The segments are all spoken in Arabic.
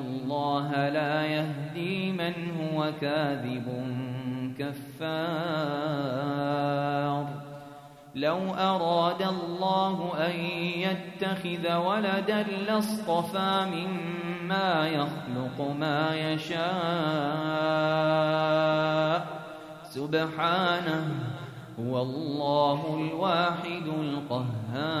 الله لا يهدي من هو كاذب كفار. لو أراد الله أن يتخذ ولدا لاصطفى مما يخلق ما يشاء. سبحانه هو الله الواحد القهار.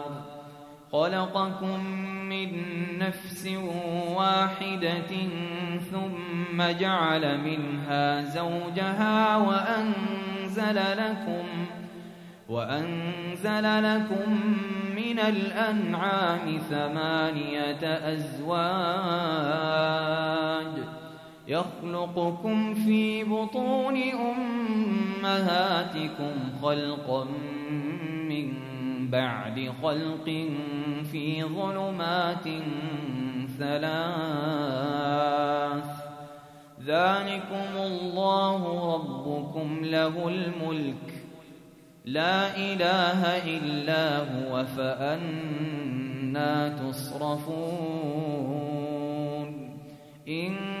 خلقكم من نفس واحدة ثم جعل منها زوجها وأنزل لكم وأنزل لكم من الأنعام ثمانية أزواج يخلقكم في بطون أمهاتكم خلقا من بعد خلق في ظلمات ثلاث. ذلكم الله ربكم له الملك. لا إله إلا هو فأنا تصرفون. إن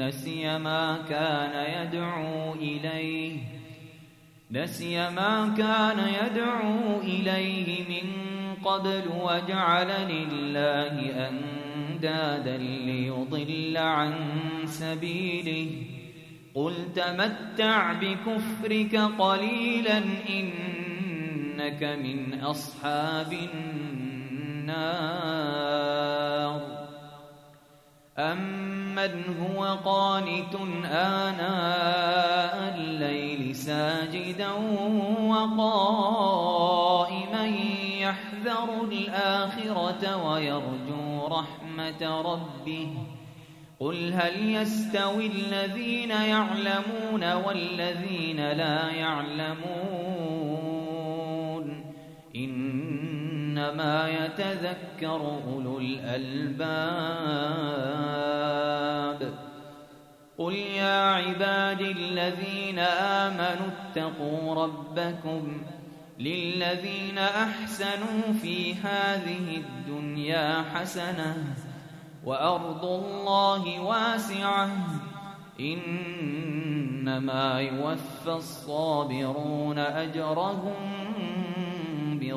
نسي ما كان يدعو إليه نسي ما كان يدعو إليه من قبل وجعل لله أندادا ليضل عن سبيله. قل تمتع بكفرك قليلا إنك من أصحاب النار. أمن هو قانت آناء الليل ساجدا وقائما يحذر الآخرة ويرجو رحمة ربه قل هل يستوي الذين يعلمون والذين لا يعلمون إنما يتذكر أولو الألباب. قل يا عبادي الذين آمنوا اتقوا ربكم للذين أحسنوا في هذه الدنيا حسنة وأرض الله واسعة. إنما يوفى الصابرون أجرهم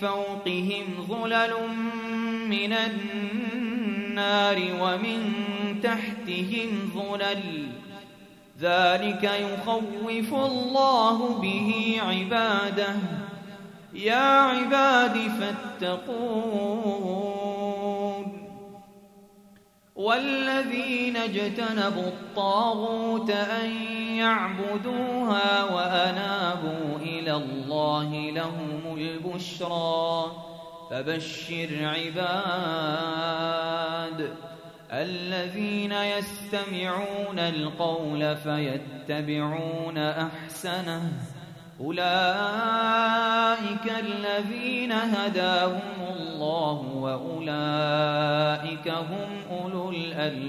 فوقهم ظلل من النار ومن تحتهم ظلل. ذلك يخوف الله به عباده. يا عباد فاتقون. والذين اجتنبوا الطاغوت أن يعبدوها الله لهم البشرى. فبشر عباد الذين يستمعون القول فيتبعون أحسنه. أولئك الذين هداهم الله وأولئك هم أولو الألباب.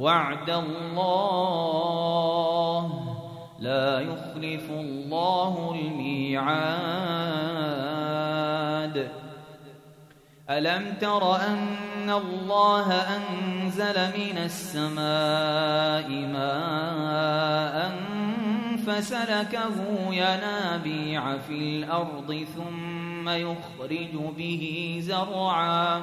وعد الله لا يخلف الله الميعاد. ألم تر أن الله أنزل من السماء ماء فسلكه ينابيع في الأرض ثم يخرج به زرعا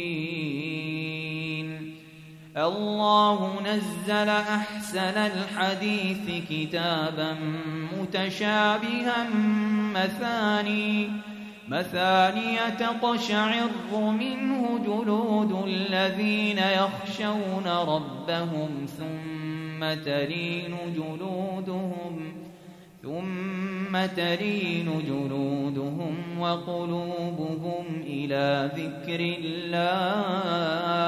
الله نزل أحسن الحديث كتابا متشابها مثاني مثانية تقشعر منه جلود الذين يخشون ربهم ثم تلين جلودهم ثم تلين جلودهم وقلوبهم إلى ذكر الله.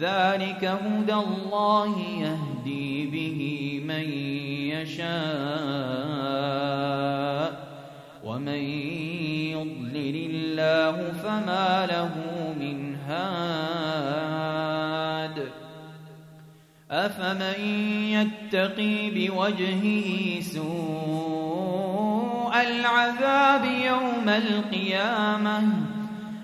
ذلك هدى الله يهدي به من يشاء ومن يضلل الله فما له من هاد. أفمن يتقي بوجهه سوء العذاب يوم القيامة؟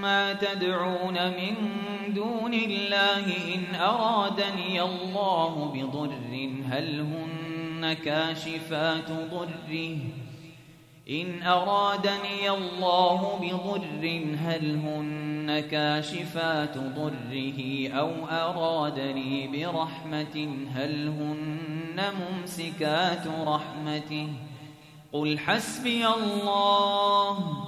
ما تدعون من دون الله إن أرادني الله بضر هل هن كاشفات ضره؟ إن أرادني الله بضر هل هن كاشفات ضره؟ أو أرادني برحمة هل هن ممسكات رحمته؟ قل حسبي الله.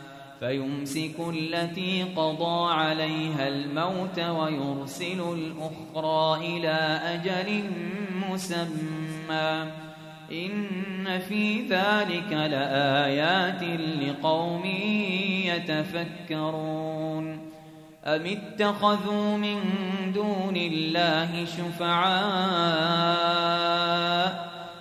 فيمسك التي قضى عليها الموت ويرسل الأخرى إلى أجل مسمى. إن في ذلك لآيات لقوم يتفكرون. أم اتخذوا من دون الله شفعاء؟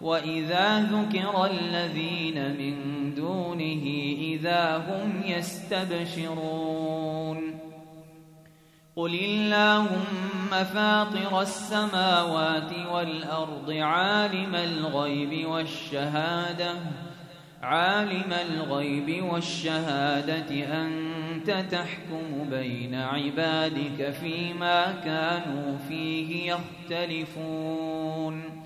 وإذا ذكر الذين من دونه إذا هم يستبشرون قل اللهم فاطر السماوات والأرض عالم الغيب والشهادة عالم الغيب والشهادة أنت تحكم بين عبادك فيما كانوا فيه يختلفون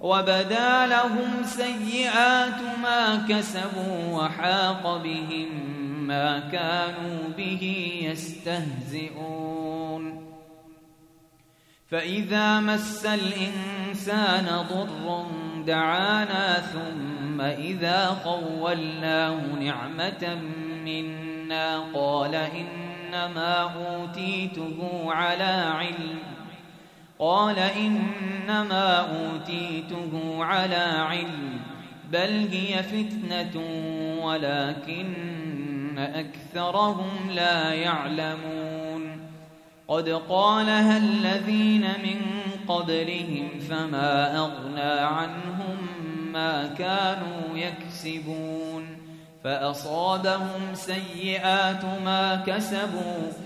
وبدا لهم سيئات ما كسبوا وحاق بهم ما كانوا به يستهزئون. فإذا مس الإنسان ضر دعانا ثم إذا خولناه نعمة منا قال إنما أوتيته على علم. قال إنما أوتيته على علم بل هي فتنة ولكن أكثرهم لا يعلمون. قد قالها الذين من قبلهم فما أغنى عنهم ما كانوا يكسبون. فأصابهم سيئات ما كسبوا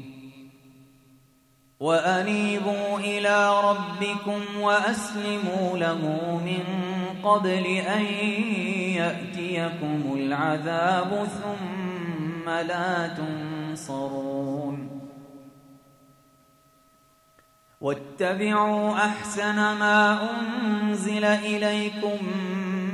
وأنيبوا إلى ربكم وأسلموا له من قبل أن يأتيكم العذاب ثم لا تنصرون. واتبعوا أحسن ما أنزل إليكم من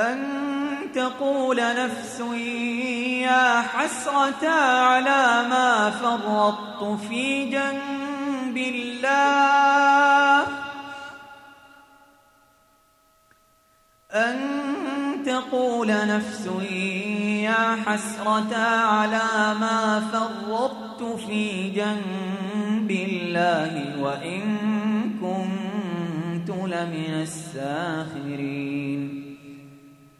أن تقول نفس يا حسرة على ما فرطت في جنب الله. أن تقول نفس يا حسرة على ما فرطت في جنب الله وإن كنت لمن الساخرين.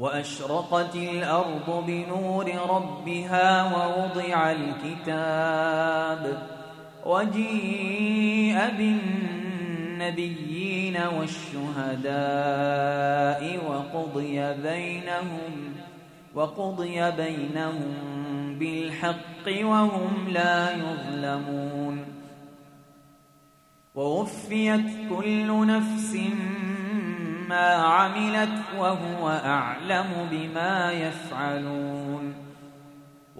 وأشرقت الأرض بنور ربها ووضع الكتاب وجيء بالنبيين والشهداء وقضي بينهم وقضي بينهم بالحق وهم لا يظلمون ووفيت كل نفس ما عملت وهو أعلم بما يفعلون.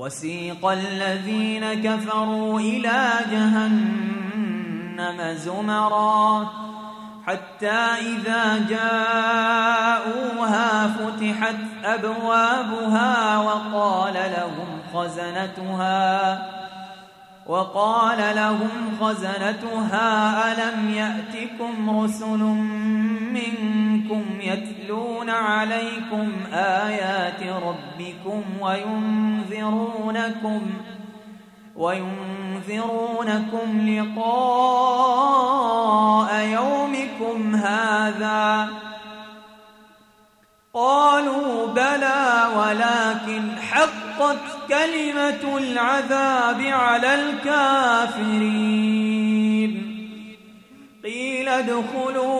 وسيق الذين كفروا إلى جهنم زمرا حتى إذا جاءوها فتحت أبوابها وقال لهم خزنتها وقال لهم خزنتها ألم يأتكم رسل منكم يتلون عليكم آيات ربكم وينذرونكم وينذرونكم لقاء يومكم هذا قالوا بلى ولكن حقت كلمة العذاب على الكافرين قيل ادخلوا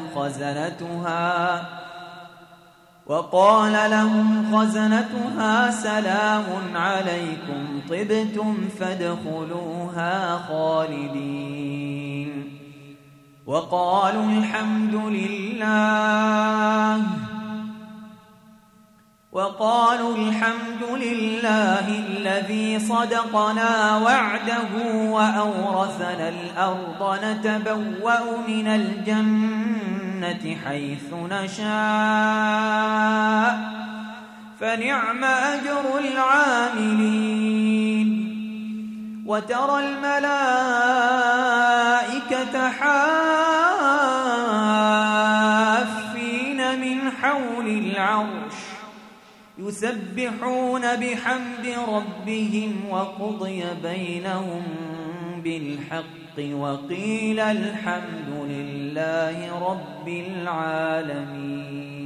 خزنتها وقال لهم خزنتها سلام عليكم طبتم فادخلوها خالدين وقالوا الحمد لله وقالوا الحمد لله الذي صدقنا وعده وأورثنا الأرض نتبوأ من الجنة حيث نشاء فنعم أجر العاملين. وترى الملائكة حافين من حول العرش يسبحون بحمد ربهم وقضي بينهم بالحق وقيل الحمد لله رب العالمين